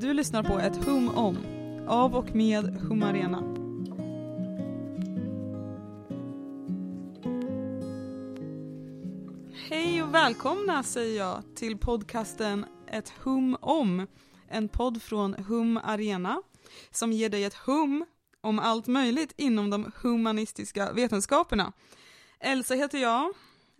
Du lyssnar på ett hum om, av och med Humarena. Hej och välkomna säger jag till podcasten Ett hum om, en podd från Hum Arena som ger dig ett hum om allt möjligt inom de humanistiska vetenskaperna. Elsa heter jag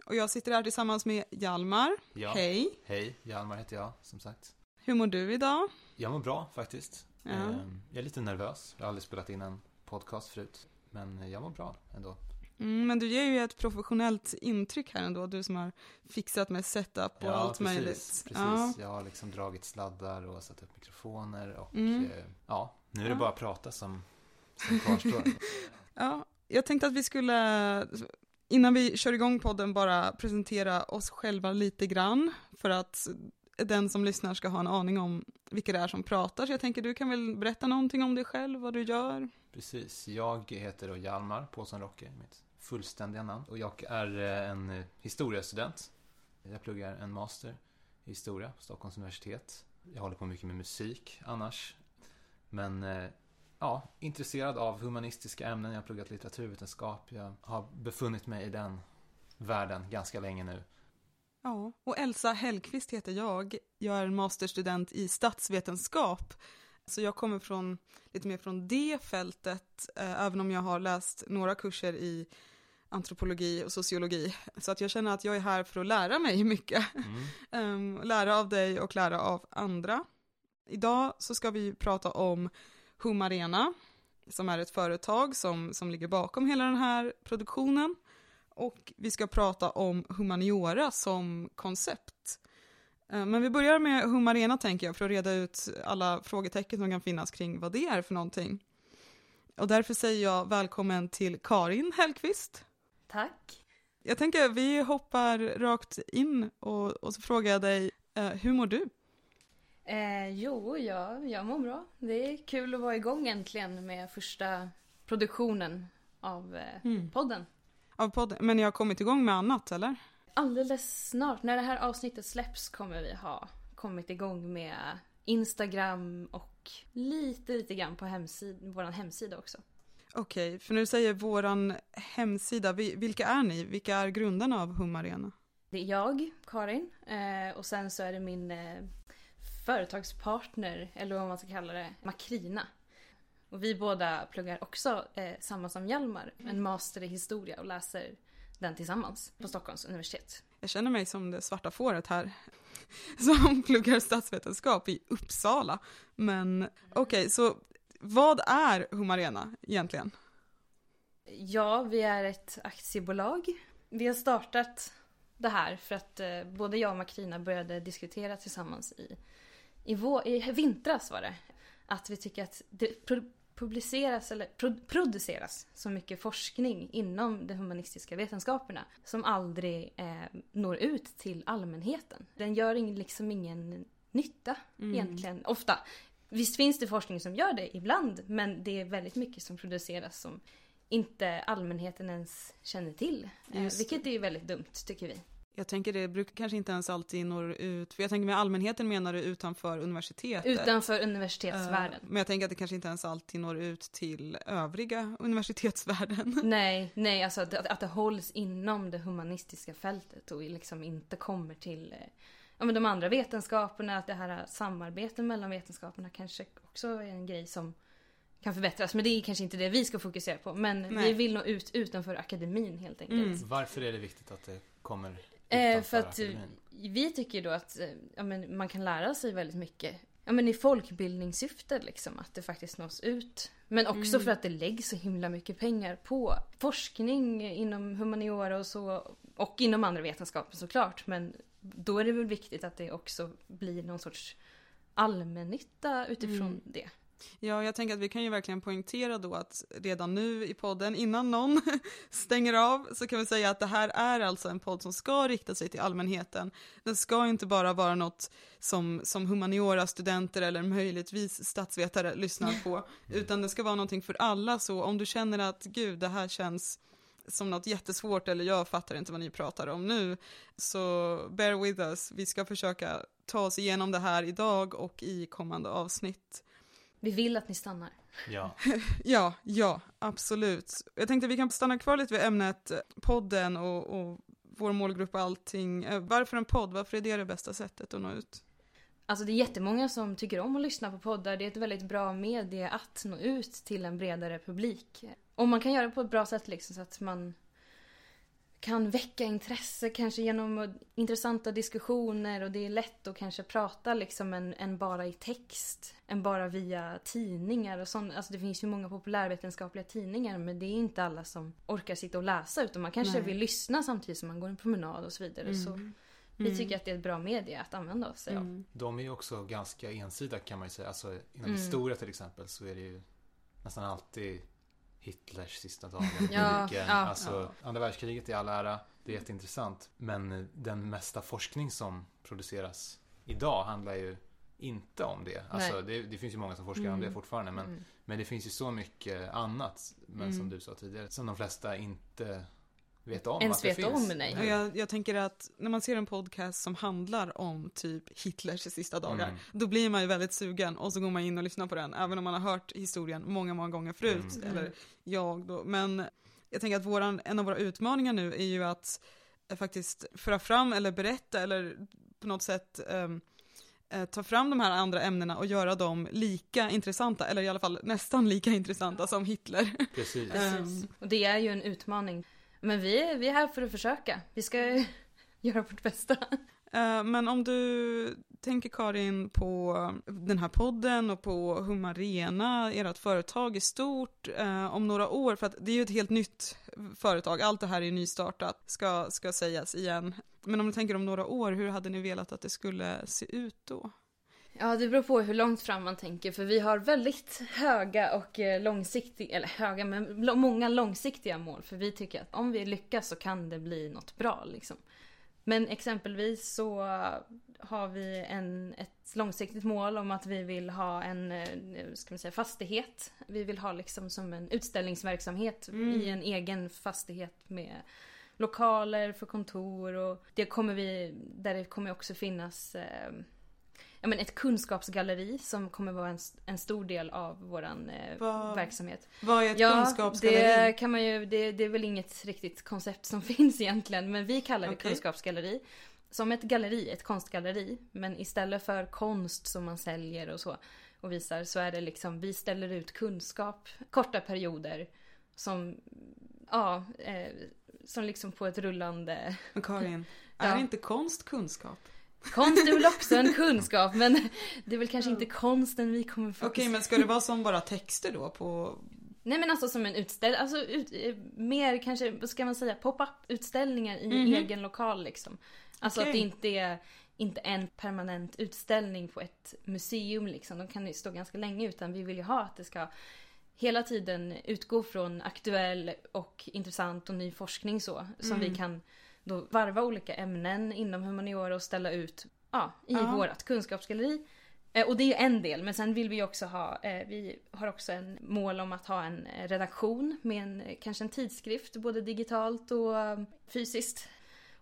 och jag sitter här tillsammans med Hjalmar. Ja. Hej! Hej, Hjalmar heter jag, som sagt. Hur mår du idag? Jag mår bra faktiskt. Ja. Ehm, Jag är lite nervös. Jag har aldrig spelat in en podcast förut. Men jag mår bra ändå. Mm, men du ger ju ett professionellt intryck här ändå, du som har fixat med setup och allt precis, möjligt. Precis. Ja. Jag har liksom dragit sladdar och satt upp mikrofoner och Mm. eh, ja, nu är det Ja. bara att prata som, som kvarstår. ja, jag tänkte att vi skulle, innan vi kör igång podden, bara presentera oss själva lite grann, för att den som lyssnar ska ha en aning om vilka det är som pratar. Så jag tänker, du kan väl berätta någonting om dig själv, vad du gör? precis. Jag heter då Hjalmar Paulsson Rocke, mitt fullständiga namn. Och jag är eh, en eh, historiestudent. Jag pluggar en master i historia på Stockholms universitet. Jag håller på mycket med musik annars. Men eh, ja, intresserad av humanistiska ämnen. Jag har pluggat litteraturvetenskap. Jag har befunnit mig i den världen ganska länge nu. Ja, och Elsa Hellqvist heter jag. Jag är masterstudent i statsvetenskap. Så jag kommer från, lite mer från det fältet, eh, även om jag har läst några kurser i antropologi och sociologi. Så att jag känner att jag är här för att lära mig mycket. Mm. Ehm, lära av dig och lära av andra. Idag så ska vi prata om Humarena, som är ett företag som, som ligger bakom hela den här produktionen. Och vi ska prata om humaniora som koncept. Eh, Men vi börjar med Humarena tänker jag, för att reda ut alla frågetecken som kan finnas kring vad det är för någonting. Och därför säger jag välkommen till Karin Hellqvist. Tack. Jag tänker vi hoppar rakt in och, och så frågar jag dig, eh, hur mår du? Eh, jo, jag, jag mår bra. Det är kul att vara igång äntligen med första produktionen av eh, Mm. podden. Av podden? Men jag har kommit igång med annat eller? Alldeles snart, när det här avsnittet släpps, kommer vi ha kommit igång med Instagram och lite, lite grann på hemsid vår hemsida också. Okej, för när du säger våran hemsida, vi, vilka är ni? Vilka är grundarna av Hum Arena? Det är jag, Karin, eh, och sen så är det min eh, företagspartner, eller vad man ska kalla det, Makrina. Och vi båda pluggar också eh, samma som Hjalmar, en master i historia och läser den tillsammans på Stockholms universitet. Jag känner mig som det svarta fåret här, som pluggar statsvetenskap i Uppsala. Men okej, så vad är Hum Arena egentligen? Ja, vi är ett aktiebolag. Vi har startat det här för att eh, både jag och Makrina började diskutera tillsammans i, i, vår, i vintras var det. Att vi tycker att det publiceras eller pro- produceras så mycket forskning inom de humanistiska vetenskaperna som aldrig eh, når ut till allmänheten. Den gör ing, liksom ingen nytta Mm. egentligen, ofta. Visst finns det forskning som gör det ibland, men det är väldigt mycket som produceras som inte allmänheten ens känner till. Eh, vilket är väldigt dumt, tycker vi. Jag tänker det brukar kanske inte ens alltid nå ut, för jag tänker med allmänheten menar du utanför universitetet. Utanför universitetsvärlden. Eh, Men jag tänker att det kanske inte ens alltid når ut till övriga universitetsvärlden. Nej, nej, alltså att, att det hålls inom det humanistiska fältet och liksom inte kommer till eh, ja, men de andra vetenskaperna. Att det här samarbetet mellan vetenskaperna kanske också är en grej som kan förbättras. Men det är kanske inte det vi ska fokusera på. Men Nej. vi vill nå ut utanför akademin helt enkelt. Mm. Varför är det viktigt att det kommer Eh, för att eh, akademin? vi tycker då att eh, ja, men man kan lära sig väldigt mycket. Ja men i folkbildningssyfte liksom, att det faktiskt nås ut. Men också Mm. för att det läggs så himla mycket pengar på forskning inom humaniora och så. Och inom andra vetenskaper såklart. Men då är det väl viktigt att det också blir någon sorts allmännytta utifrån Mm. det. Ja, jag tänker att vi kan ju verkligen poängtera då att redan nu i podden, innan någon stänger av, så kan vi säga att det här är alltså en podd som ska rikta sig till allmänheten. Den ska inte bara vara något som, som humaniora-studenter eller möjligtvis statsvetare lyssnar på, utan det ska vara någonting för alla. Så om du känner att gud, det här känns som något jättesvårt eller jag fattar inte vad ni pratar om nu, så bear with us. Vi ska försöka ta oss igenom det här idag och i kommande avsnitt. Vi vill att ni stannar. Ja, Ja, ja, absolut. Jag tänkte vi kan stanna kvar lite vid ämnet eh, podden och, och vår målgrupp och allting. Eh, Varför en podd? Varför är det det bästa sättet att nå ut? Alltså det är jättemånga som tycker om att lyssna på poddar. Det är ett väldigt bra medie att nå ut till en bredare publik. Och man kan göra det på ett bra sätt liksom så att man kan väcka intresse kanske genom intressanta diskussioner och det är lätt att kanske prata liksom en, en bara i text. Än bara via tidningar och sånt. Alltså det finns ju många populärvetenskapliga tidningar men det är inte alla som orkar sitta och läsa utan man kanske Nej. vill lyssna samtidigt som man går en promenad och så vidare. Så vi tycker att det är ett bra medie att använda sig av. Mm. de är ju också ganska ensida kan man ju säga. Alltså inom Mm. historia till exempel så är det ju nästan alltid Hitlers sista dagar. Ja, ja. alltså, andra världskriget i all ära, det är jätteintressant. Men den mesta forskning som produceras idag handlar ju inte om det. Alltså, det, det finns ju många som forskar om Mm. det fortfarande. Men, Mm. men det finns ju så mycket annat, men Mm. som du sa tidigare, som de flesta inte vet om Ens att det vet finns. om, nej. Jag, jag tänker att när man ser en podcast som handlar om typ Hitlers sista dagar, Mm. då blir man ju väldigt sugen och så går man in och lyssnar på den, även om man har hört historien många, många gånger förut, Mm. eller jag då. Men jag tänker att våran, en av våra utmaningar nu är ju att eh, faktiskt föra fram eller berätta eller på något sätt ehm, eh, ta fram de här andra ämnena och göra dem lika intressanta, eller i alla fall nästan lika intressanta som Hitler. Precis. Ehm, Precis. Och det är ju en utmaning. Men vi är, vi är här för att försöka. Vi ska göra vårt bästa. Eh, men om du tänker Karin på den här podden och på Humarena, ert företag i stort, eh, om några år, för att det är ju ett helt nytt företag, allt det här är nystartat, ska, ska sägas igen. Men om du tänker om några år, hur hade ni velat att det skulle se ut då? Ja, det beror på hur långt fram man tänker. För vi har väldigt höga och eh, långsiktiga, eller höga, men många långsiktiga mål. För vi tycker att om vi lyckas så kan det bli något bra liksom. Men exempelvis så har vi en, ett långsiktigt mål om att vi vill ha en eh, ska man säga, fastighet. Vi vill ha liksom som en utställningsverksamhet Mm. i en egen fastighet med lokaler för kontor och det kommer vi, där det kommer också finnas eh, ja, men ett kunskapsgalleri som kommer vara en, en stor del av våran eh, Vad- verksamhet. Vad är ett Ja, kunskapsgalleri? det kan man ju, det, det är väl inget riktigt koncept som finns egentligen, men vi kallar det Okej. kunskapsgalleri. Som ett galleri, ett konstgalleri. Men istället för konst som man säljer och så och visar så är det liksom, vi ställer ut kunskap, korta perioder som, ja, eh, som liksom på ett rullande Men Karin, Ja. är inte konst kunskap? Konst är väl också en kunskap men det är väl kanske inte konsten vi kommer Okej, fokusera men ska det vara som bara texter då på... Nej men alltså som en utställning, alltså ut, eh, mer kanske, vad ska man säga, pop-up utställningar i Mhm. egen lokal liksom. Alltså att det Okej. inte är inte en permanent utställning på ett museum liksom. De kan ju stå ganska länge utan vi vill ju ha att det ska hela tiden utgå från aktuell och intressant och ny forskning så. Som Mm. vi kan då varva olika ämnen inom humaniora och ställa ut ja, i Ja. vårt kunskapsgalleri. Eh, Och det är en del, men sen vill vi också ha, eh, vi har också en mål om att ha en eh, redaktion med en, kanske en tidskrift, både digitalt och fysiskt.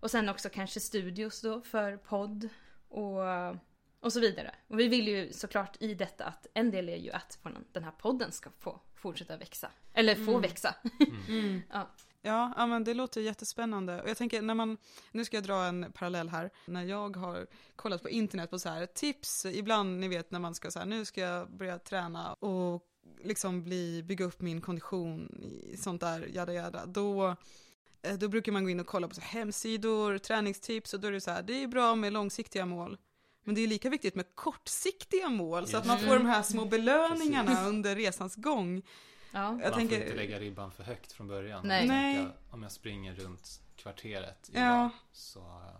Och sen också kanske studios då för podd och, och så vidare. Och vi vill ju såklart i detta att en del är ju att den här podden ska få fortsätta växa. Eller få Mm. växa. Mm. Ja. Ja, ja, men det låter jättespännande. Och jag tänker när man, nu ska jag dra en parallell här, när jag har kollat på internet på så här tips, ibland ni vet när man ska så här, nu ska jag börja träna och liksom bli, bygga upp min kondition sånt där, jada jada, då eh, då brukar man gå in och kolla på så hemsidor, träningstips och då är det så här, det är bra med långsiktiga mål. Men det är lika viktigt med kortsiktiga mål så att man får det. de här små belöningarna under resans gång. Ja. Jag man tänker- får inte lägga ribban för högt från början. Nej. Tänker, Om jag springer runt kvarteret Ja. idag så har jag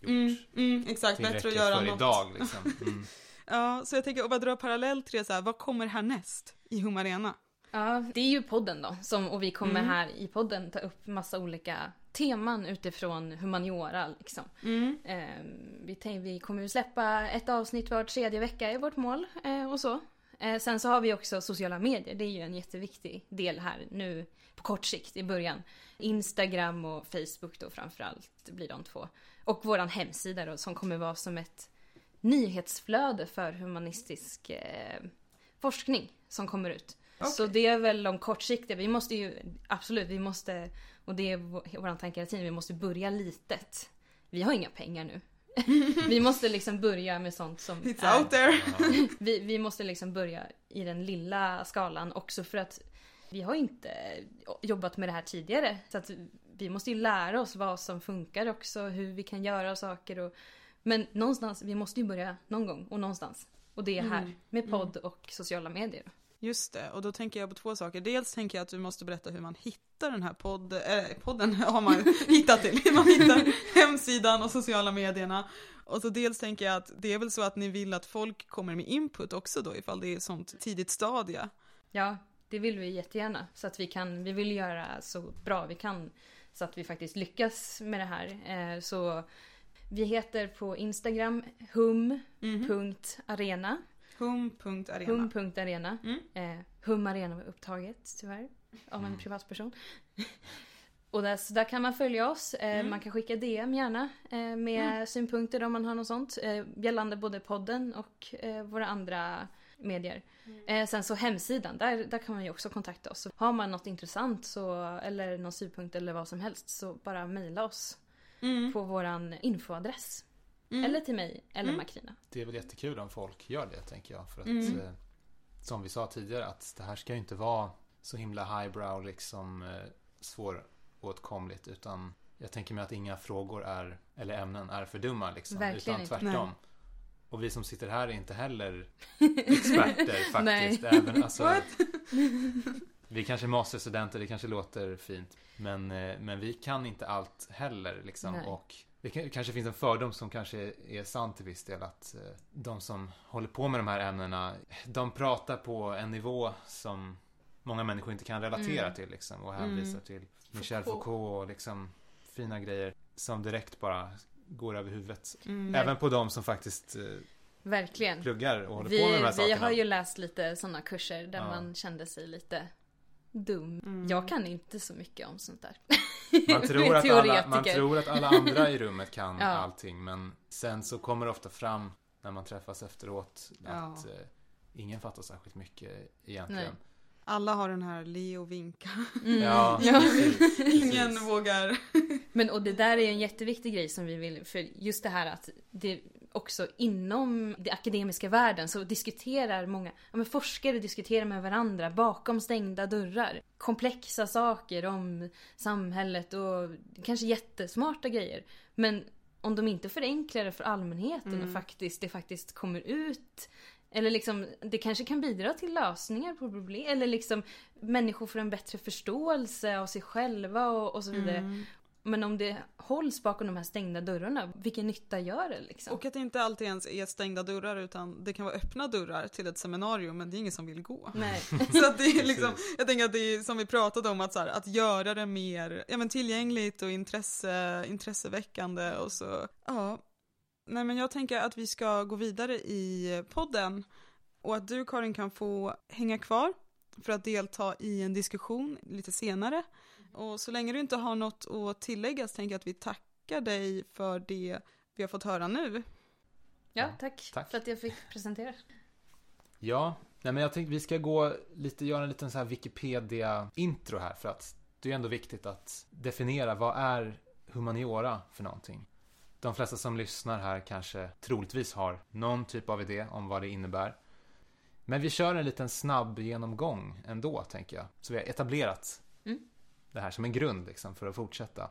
gjort Mm, mm, exakt, bättre att göra för något. idag. Liksom. Mm. Ja, så jag tänker, och bara dra parallell till det så här, vad kommer härnäst i Humarena? Ja, det är ju podden då. Som, och vi kommer Mm. här i podden ta upp massa olika teman utifrån humaniora. Liksom. Mm. Eh, vi, vi kommer ju släppa ett avsnitt var tredje vecka i vårt mål eh, och så. Eh, sen så har vi också sociala medier. Det är ju en jätteviktig del här nu på kort sikt i början. Instagram och Facebook då framförallt blir de två. Och våran hemsida då som kommer vara som ett nyhetsflöde för humanistisk eh, forskning som kommer ut. Okej. Så det är väl de kortsiktiga. Vi måste ju absolut, vi måste och det är vår tanke hela tiden. Vi måste börja litet. Vi har inga pengar nu. vi måste liksom börja med sånt som It's är out there. Vi, vi måste liksom börja i den lilla skalan också för att vi har inte jobbat med det här tidigare. Så att vi måste ju lära oss vad som funkar också, hur vi kan göra saker och Men någonstans, vi måste ju börja någon gång och någonstans. Och det är här, Mm. med podd och sociala medier. Just det, och då tänker jag på två saker. Dels tänker jag att du måste berätta hur man hittar den här podd, äh, podden, har man ju hittat till. Hur man hittar hemsidan och sociala medierna. Och så dels tänker jag att det är väl så att ni vill att folk kommer med input också då ifall det är sånt tidigt stadie. Ja, det vill vi jättegärna. Så att vi kan, vi vill göra så bra vi kan. Så att vi faktiskt lyckas med det här. Eh, så vi heter på Instagram hum.arena. Hum.arena. Hum.arena. Mm. Eh, hum Arena var upptaget tyvärr. Av en Mm. privatperson. Och där, så där kan man följa oss. Eh, Mm. Man kan skicka DM gärna eh, med synpunkter om man har något sånt. Eh, gällande både podden och eh, våra andra medier. Eh, sen så hemsidan, där, där kan man ju också kontakta oss. Har man något intressant så, eller någon synpunkt eller vad som helst så bara mejla oss Mm. på våran infoadress. Mm. Eller till mig eller Mm. Makrina. Det är väl jättekul om folk gör det, tänker jag. För att, Mm. eh, som vi sa tidigare, att det här ska ju inte vara så himla highbrow, liksom eh, svåråtkomligt. Utan jag tänker mig att inga frågor är, eller ämnen är för dumma, liksom. Verkligen utan inte. tvärtom. Och vi som sitter här är inte heller experter faktiskt. Även, alltså, vi kanske är masterstudenter, det kanske låter fint. Men, eh, men vi kan inte allt heller. Liksom. Nej. Och det kan- kanske finns en fördom som kanske är, sann till viss del. Att eh, de som håller på med de här ämnena, de pratar på en nivå som många människor inte kan relatera Mm. till. Liksom, och hänvisar Mm. till Michel Foucault. Och liksom fina grejer som direkt bara går över huvudet. Mm. Även på de som faktiskt eh, Verkligen. pluggar och håller Vi, på med de här vi sakerna. har ju läst lite sådana kurser där Ja. man kände sig lite dum. Mm. Jag kan inte så mycket om sånt där. Man tror, att alla, man tror att alla andra i rummet kan Ja. allting men sen så kommer det ofta fram när man träffas efteråt Ja. att eh, ingen fattar särskilt mycket egentligen. Nej. Alla har den här Leo vinka. Mm. Ja, Ja. precis. Ingen vågar. Men och det där är en jätteviktig grej som vi vill, för just det här att det också inom den akademiska världen så diskuterar många, ja men forskare diskuterar med varandra bakom stängda dörrar. Komplexa saker om samhället och kanske jättesmarta grejer. Men om de inte förenklar det för allmänheten Mm. och faktiskt, det faktiskt kommer ut eller liksom, det kanske kan bidra till lösningar på problem. Eller liksom människor får en bättre förståelse av sig själva och, och så vidare. Mm. Men om det hålls bakom de här stängda dörrarna, vilken nytta gör det liksom? Och att det inte alltid ens är stängda dörrar utan det kan vara öppna dörrar till ett seminarium men det är ingen som vill gå. Nej. Så att det är liksom, jag tänker att det är som vi pratade om att, så här, att göra det mer ja, men tillgängligt och intresse, intresseväckande och så, ja. Nej men jag tänker att vi ska gå vidare i podden och att du Karin kan få hänga kvar för att delta i en diskussion lite senare. Och så länge du inte har något att tillägga så tänker jag att vi tackar dig för det vi har fått höra nu. Ja, tack, Tack. för att jag fick presentera. Ja, nej men jag tänkte vi ska gå lite, göra en liten så här Wikipedia-intro här för att det är ändå viktigt att definiera vad är humaniora för någonting. De flesta som lyssnar här kanske troligtvis har någon typ av idé om vad det innebär. Men vi kör en liten snabb genomgång ändå, tänker jag. Så vi har etablerat det här som en grund liksom, för att fortsätta.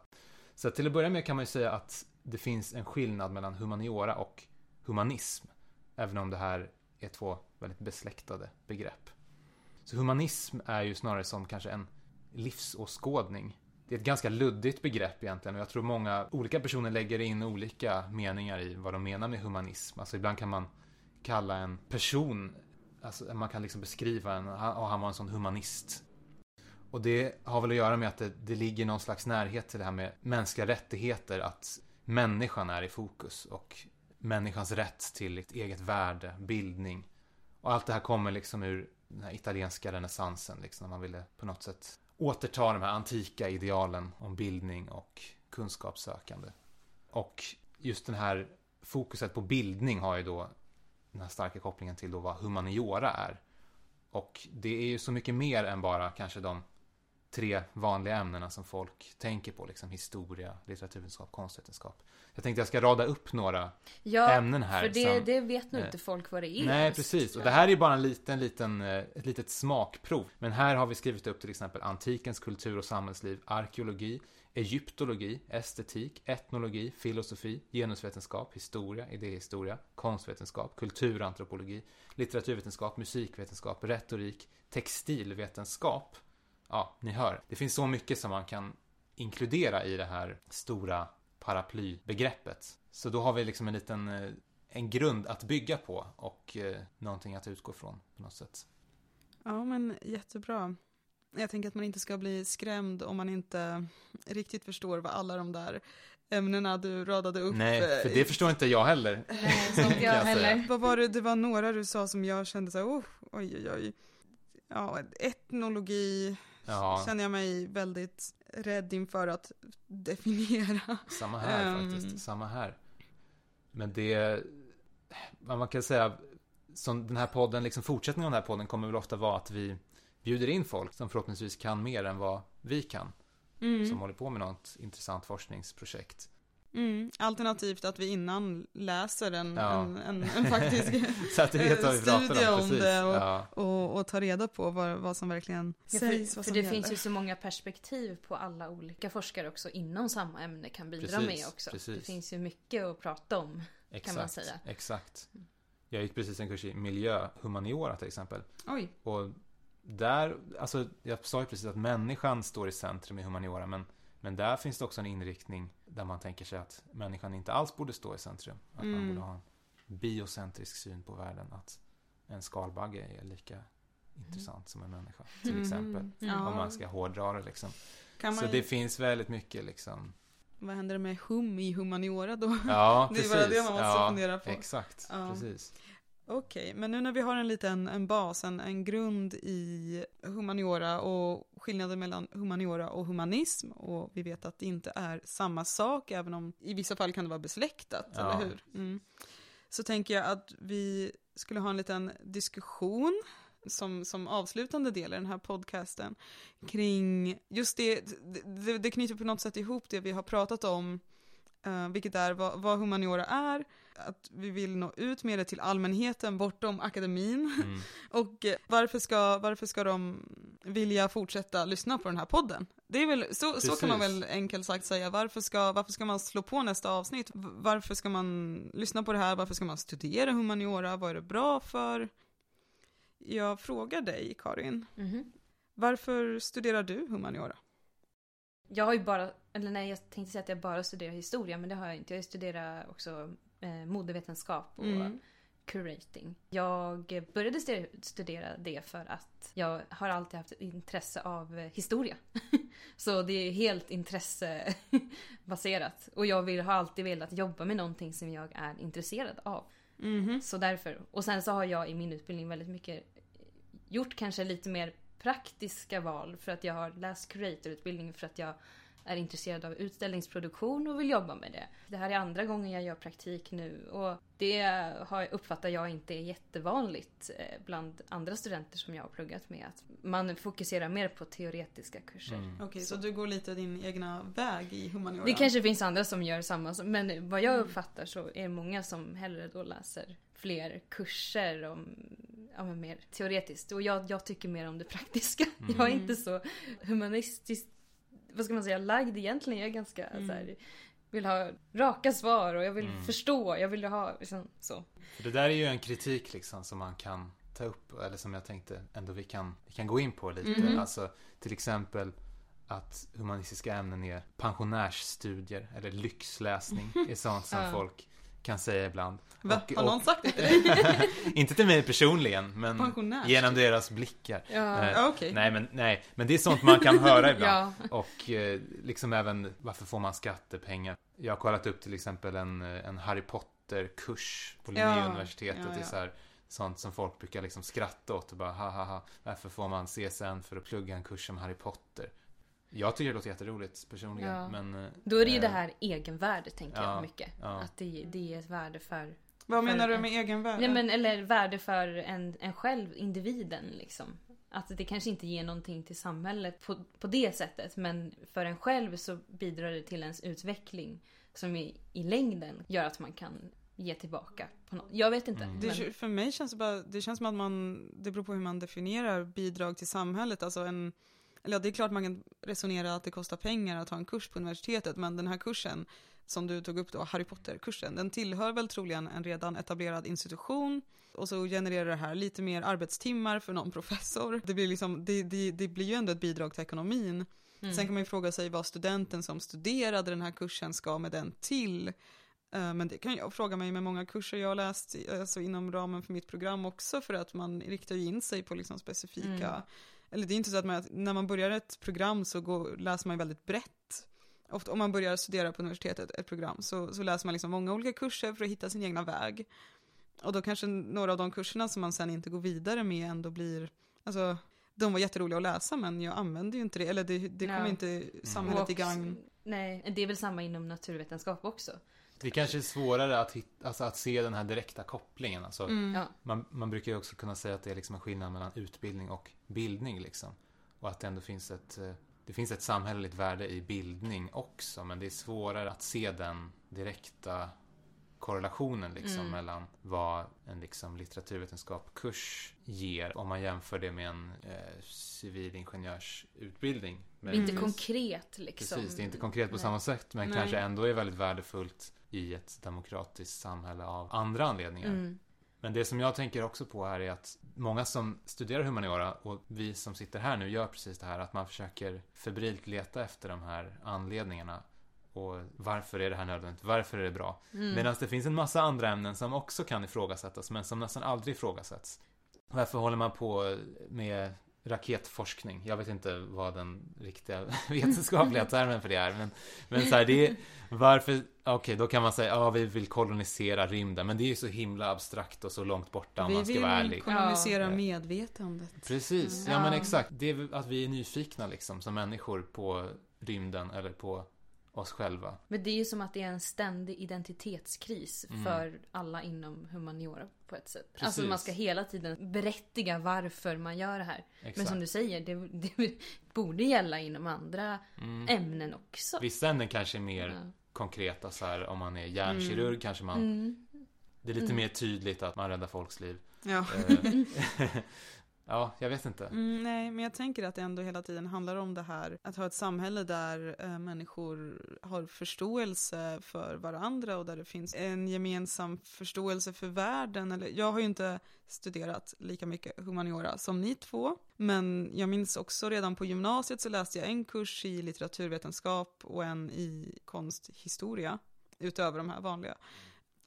Så till att börja med kan man ju säga att det finns en skillnad mellan humaniora och humanism. Även om det här är två väldigt besläktade begrepp. Så humanism är ju snarare som kanske en livsåskådning. Det är ett ganska luddigt begrepp egentligen och jag tror många olika personer lägger in olika meningar i vad de menar med humanism. Alltså ibland kan man kalla en person, alltså man kan liksom beskriva en, och han var en sån humanist. Och det har väl att göra med att det, det ligger någon slags närhet till det här med mänskliga rättigheter, att människan är i fokus och människans rätt till ett eget värde, bildning. Och allt det här kommer liksom ur den här italienska renässansen, liksom, när man ville på något sätt återta de här antika idealen om bildning och kunskapssökande. Och just den här fokuset på bildning har ju då den här starka kopplingen till då vad humaniora är. Och det är ju så mycket mer än bara kanske de tre vanliga ämnena som folk tänker på, liksom historia, litteraturvetenskap, konstvetenskap. Jag tänkte jag ska rada upp några Ja, ämnen här. för det, som- det vet nog eh, inte folk vad det är. Nej, precis. Och det här är bara en liten, liten, eh, ett litet smakprov. Men här har vi skrivit upp till exempel antikens kultur och samhällsliv, arkeologi, egyptologi, estetik, etnologi, filosofi, genusvetenskap, historia, idéhistoria, konstvetenskap, kulturantropologi, litteraturvetenskap, musikvetenskap, retorik, textilvetenskap. Ja, ni hör. Det finns så mycket som man kan inkludera i det här stora paraplybegreppet. Så då har vi liksom en liten eh, en grund att bygga på och eh, någonting att utgå från på något sätt. Ja, men jättebra. Jag tänker att man inte ska bli skrämd om man inte riktigt förstår vad alla de där ämnena du radade upp. Nej, för eh, det förstår inte jag heller. Nej, kan inte jag jag heller. Vad var det, det var några du sa som jag kände så här, oh, oj, oj, oj. Ja, etnologi Ja, känner jag mig väldigt rädd inför att definiera. samma här Ehm. faktiskt. Samma här. Men det, vad man kan säga, som den här podden, liksom fortsättningen av den här podden kommer väl ofta vara att vi bjuder in folk som förhoppningsvis kan mer än vad vi kan. Mm. Som håller på med något intressant forskningsprojekt. Mm. Alternativt att vi innan läser en, Ja. en, en, en faktisk Så att vi vet vad vi pratar om. studie om Precis. det och- Ja. och, och ta reda på vad, vad som verkligen Ja, sägs. för vad för som det gäller. finns ju så många perspektiv på alla olika forskare också inom samma ämne kan bidra Precis, med också. precis. Det finns ju mycket att prata om. Exakt, man säga. Exakt. Jag gick precis en kurs i miljöhumaniora till exempel. Oj. Och där, alltså jag sa ju precis att människan står i centrum i humaniora, men, men där finns det också en inriktning där man tänker sig att människan inte alls borde stå i centrum. Att man Mm. borde ha en biocentrisk syn på världen, att en skalbagge är lika intressant som en människa, till Mhm. exempel. Ja. Om man ska hårdra det liksom. Man, Så det finns väldigt mycket liksom. Vad händer med hum i humaniora då? Ja, Det är precis. bara det man måste ja, fundera på. Exakt, Ja. precis. Okej, men nu när vi har en liten en bas, en, en grund i humaniora och skillnaden mellan humaniora och humanism och vi vet att det inte är samma sak, även om i vissa fall kan det vara besläktat, Ja. eller hur? Mm. Så tänker jag att vi skulle ha en liten diskussion som, som avslutande del i den här podcasten kring just det, det, det knyter på något sätt ihop det vi har pratat om, eh, vilket är vad, vad humaniora är, att vi vill nå ut med det till allmänheten bortom akademin. Mm. Och eh, varför ska, varför ska de vilja fortsätta lyssna på den här podden? Det är väl, så, så kan man väl enkelt sagt säga. Varför ska, varför ska man slå på nästa avsnitt? Varför ska man lyssna på det här? Varför ska man studera humaniora? Vad är det bra för? Jag frågar dig, Karin. Mhm. Varför studerar du humaniora? Jag har ju bara, eller nej jag tänkte säga att jag bara studerar historia men det har jag inte. Jag studerar också eh, modevetenskap och Mm. curating. Jag började stu- studera det för att jag har alltid haft intresse av eh, historia. Så det är helt intressebaserat. Och jag vill, har alltid velat jobba med någonting som jag är intresserad av. Mhm. Så därför. Och sen så har jag i min utbildning väldigt mycket gjort kanske lite mer praktiska val för att jag har läst curatorutbildning för att jag är intresserad av utställningsproduktion och vill jobba med det. Det här är andra gången jag gör praktik nu och det har, uppfattar jag inte är jättevanligt eh, bland andra studenter som jag har pluggat med. Att man fokuserar mer på teoretiska kurser. Mm. Okej, så du går lite din egna väg i humaniora? Det kanske finns andra som gör samma, men vad jag uppfattar så är det många som hellre då läser fler kurser om ja, men mer teoretiskt. Och jag, jag tycker mer om det praktiska. Mm. Jag är inte så humanistiskt, vad ska man säga, lagd egentligen. Jag är ganska Mm. så här, vill ha raka svar och jag vill Mm. förstå. Jag vill ha liksom, så. För det där är ju en kritik liksom som man kan ta upp, eller som jag tänkte ändå vi kan, vi kan gå in på lite. Mhm. Alltså till exempel att humanistiska ämnen är pensionärsstudier eller lyxläsning är sånt som Ja. folk kan säga ibland. Va? Och- Har någon och- sagt det till dig? Inte till mig personligen, men genom deras blickar. Ja. Eh, okej. Nej, men, nej, men det är sånt man kan höra ibland. ja. Och eh, liksom även varför får man skattepengar? Jag har kollat upp till exempel en, eh, en Harry Potter-kurs på Linnéuniversitetet. ja, ja. så här, sånt som folk brukar liksom skratta åt och bara ha ha ha. Varför får man CSN för att plugga en kurs om Harry Potter? Jag tycker det låter jätteroligt personligen. Ja. Men, eh, Då är det ju eh, det här egenvärde tänker ja, jag mycket. ja. Att det, det är ett värde för... Vad För menar du med egenvärde? Nej men eller värde för en, en själv, individen liksom. Att det kanske inte ger någonting till samhället på, på det sättet. Men för en själv så bidrar det till ens utveckling. Som i, i längden gör att man kan ge tillbaka. På något. Jag vet inte. Mm. Det, men, För mig känns det bara, det känns som att man, det beror på hur man definierar bidrag till samhället. Alltså en, eller ja, det är klart man kan resonera att det kostar pengar att ha en kurs på universitetet, men den här kursen som du tog upp då, Harry Potter-kursen, den tillhör väl troligen en redan etablerad institution och så genererar det här lite mer arbetstimmar för någon professor. Det blir, liksom, det, det, det blir ju ändå ett bidrag till ekonomin. mm. Sen kan man ju fråga sig vad studenten som studerade den här kursen ska med den till. Eh, Men det kan jag fråga mig med många kurser jag har läst alltså inom ramen för mitt program också för att man riktar in sig på liksom specifika, Mm. Eller det är inte så att man, när man börjar ett program så går, läser man väldigt brett. Ofta om man börjar studera på universitetet ett program så, så läser man liksom många olika kurser för att hitta sin egna väg. Och då kanske några av de kurserna som man sen inte går vidare med ändå blir, alltså de var jätteroliga att läsa men jag använde ju inte det, eller det, det kom Ja. inte samhället till gagn. Nej, det är väl samma inom naturvetenskap också. Det kanske är svårare att, hitta, alltså att se den här direkta kopplingen. Alltså, Mm. Ja. man, man brukar ju också kunna säga att det är liksom en skillnad mellan utbildning och bildning. Liksom. Och att det ändå finns ett, eh, det finns ett samhälleligt värde i bildning också. Men det är svårare att se den direkta korrelationen liksom, Mm. mellan vad en liksom, litteraturvetenskapskurs ger om man jämför det med en eh, civilingenjörsutbildning. Men Inte konkret liksom. Precis, det är inte konkret på Nej. samma sätt men Nej. kanske ändå är väldigt värdefullt i ett demokratiskt samhälle av andra anledningar. Mm. Men det som jag tänker också på här är att många som studerar humaniora och vi som sitter här nu gör precis det här att man försöker febrilt leta efter de här anledningarna. Och varför är det här nödvändigt? Varför är det bra? Mm. Medan det finns en massa andra ämnen som också kan ifrågasättas men som nästan aldrig ifrågasätts. Varför håller man på med raketforskning? Jag vet inte vad den riktiga vetenskapliga termen för det är. Men, men så här, det är, varför, okej då kan man säga, ja vi vill kolonisera rymden. Men det är ju så himla abstrakt och så långt borta om Vi man ska vill vara ärlig. kolonisera Ja. medvetandet. Precis, ja Ja. men exakt. Det är att vi är nyfikna liksom som människor på rymden eller på oss själva. Men det är ju som att det är en ständig identitetskris Mm. för alla inom humaniora på ett sätt. Precis. Alltså man ska hela tiden berättiga varför man gör det här. Exakt. Men som du säger, det, det borde gälla inom andra mm. ämnen också. Vissa ämnen kanske är mer Ja. konkreta så här om man är hjärnkirurg kanske man Mm. Det är lite Mm. mer tydligt att man räddar folks liv. Ja. Ja, jag vet inte. Mm, nej, men jag tänker att det ändå hela tiden handlar om det här att ha ett samhälle där eh, människor har förståelse för varandra och där det finns en gemensam förståelse för världen. Eller, jag har ju inte studerat lika mycket humaniora som ni två, men jag minns också redan på gymnasiet så läste jag en kurs i litteraturvetenskap och en i konsthistoria, utöver de här vanliga.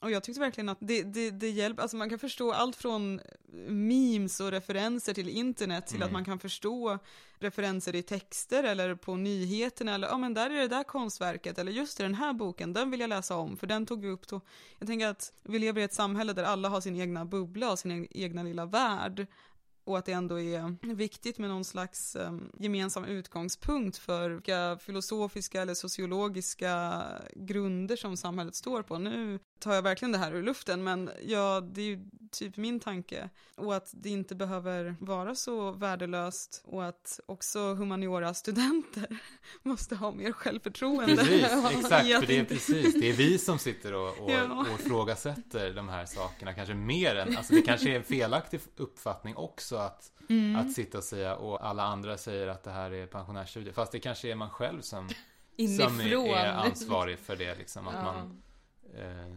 Och jag tyckte verkligen att det, det, det hjälper, alltså man kan förstå allt från memes och referenser till internet till Mm. att man kan förstå referenser i texter eller på nyheterna eller ja men där är det där konstverket eller just den här boken, den vill jag läsa om för den tog vi upp då. Jag tänker att vi lever i ett samhälle där alla har sin egna bubbla och sin egna lilla värld och att det ändå är viktigt med någon slags um, gemensam utgångspunkt för vilka filosofiska eller sociologiska grunder som samhället står på. Nu tar jag verkligen det här ur luften, men ja, det är ju typ min tanke. Och att det inte behöver vara så värdelöst och att också humaniora-studenter måste ha mer självförtroende. Precis, exakt. För det är precis, det är vi som sitter och, och, Ja. och ifrågasätter de här sakerna kanske mer än, alltså det kanske är en felaktig uppfattning också att, Mm. att sitta och säga och alla andra säger att det här är pensionärsstudier. Fast det kanske är man själv som, som Inifrån. är, är ansvarig för det liksom. Att Ja. man,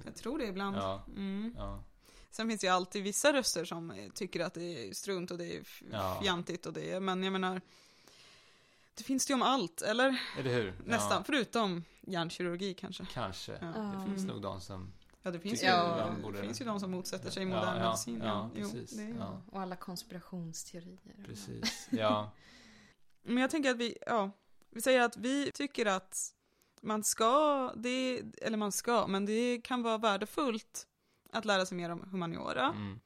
Jag tror det ibland. ja, Mm. ja, Sen finns det ju alltid vissa röster som eh, tycker att det är strunt och det är Ja. fjantigt och det är, men jag menar, det finns det ju om allt, eller? eller hur? Nästan, Ja, förutom hjärnkirurgi kanske. kanske. Ja. Det Ja. finns nog de som Ja, det finns, ju, jag det borde- finns ju de som motsätter sig Ja, modern ja, medicin. ja, Jo, är- Ja. Och alla konspirationsteorier. Precis, ja. Men jag tänker att vi, ja, vi säger att vi tycker att man ska, det, eller man ska, men det kan vara värdefullt att lära sig mer om humaniora. Mm.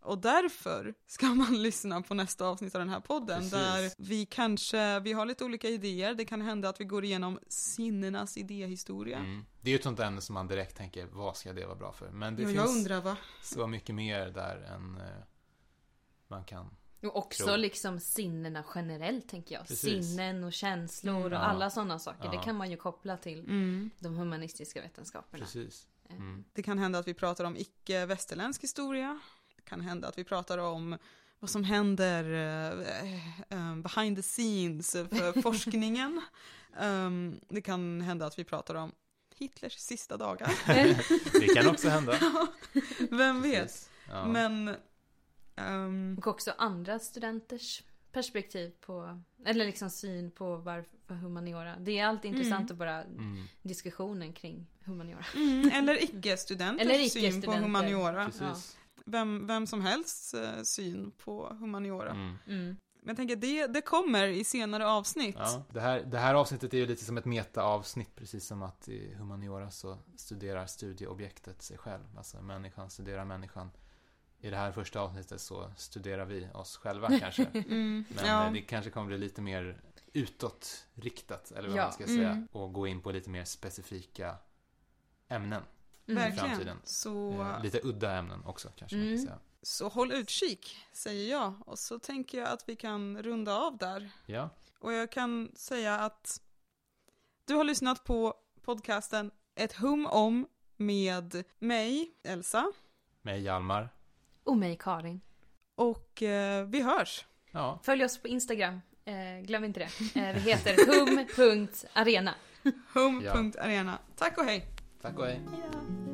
Och därför ska man lyssna på nästa avsnitt av den här podden Precis. där vi kanske, vi har lite olika idéer, det kan hända att vi går igenom sinnenas idéhistoria. Mm. Det är ju ett sånt ämne som man direkt tänker, vad ska det vara bra för? Men det Ja, finns jag undrar va? så mycket mer där än eh, man kan. Och också Tror. liksom sinnena generellt tänker jag. Precis. Sinnen och känslor Mm. och alla sådana saker. Det Ja. kan man ju koppla till Mm. de humanistiska vetenskaperna. Precis. Eh, Mm. Det kan hända att vi pratar om icke-västerländsk historia. Det kan hända att vi pratar om vad som händer eh, eh, behind the scenes för forskningen. Um, det kan hända att vi pratar om Hitlers sista dagar. Det kan också hända. Vem vet? Ja. Men ehm, Och också andra studenters perspektiv på, eller liksom syn på varför humaniora. Det är alltid intressant Mm. att bara Mm. diskussionen kring humaniora. mm, eller icke-studenters Eller syn på humaniora. Precis. Vem, vem som helst eh, syn på humaniora. Mm. Mm. Men jag tänker, det, det kommer i senare avsnitt. Ja, det, här, det här avsnittet är ju lite som ett meta-avsnitt, precis som att i humaniora så studerar studieobjektet sig själv. Alltså människan studerar människan. I det här första avsnittet så studerar vi oss själva kanske. Mm, Men ja. eh, det kanske kommer bli lite mer utåtriktat, eller vad Ja. man ska säga. Mm. Och gå in på lite mer specifika ämnen. Mm. Verkligen. framtiden. Så, Eh, lite udda ämnen också kanske man Mm. kan säga. så håll utkik, säger jag. Och så tänker jag att vi kan runda av där. Ja, Och jag kan säga att du har lyssnat på podcasten Ett hum om med mig, Elsa. med Hjalmar. Och mig Karin. Och eh, vi hörs. Ja, Följ oss på Instagram. Eh, glöm inte det. Eh, vi heter hum.arena. Hum.arena. Tack och hej. tack och hej. Hejdå.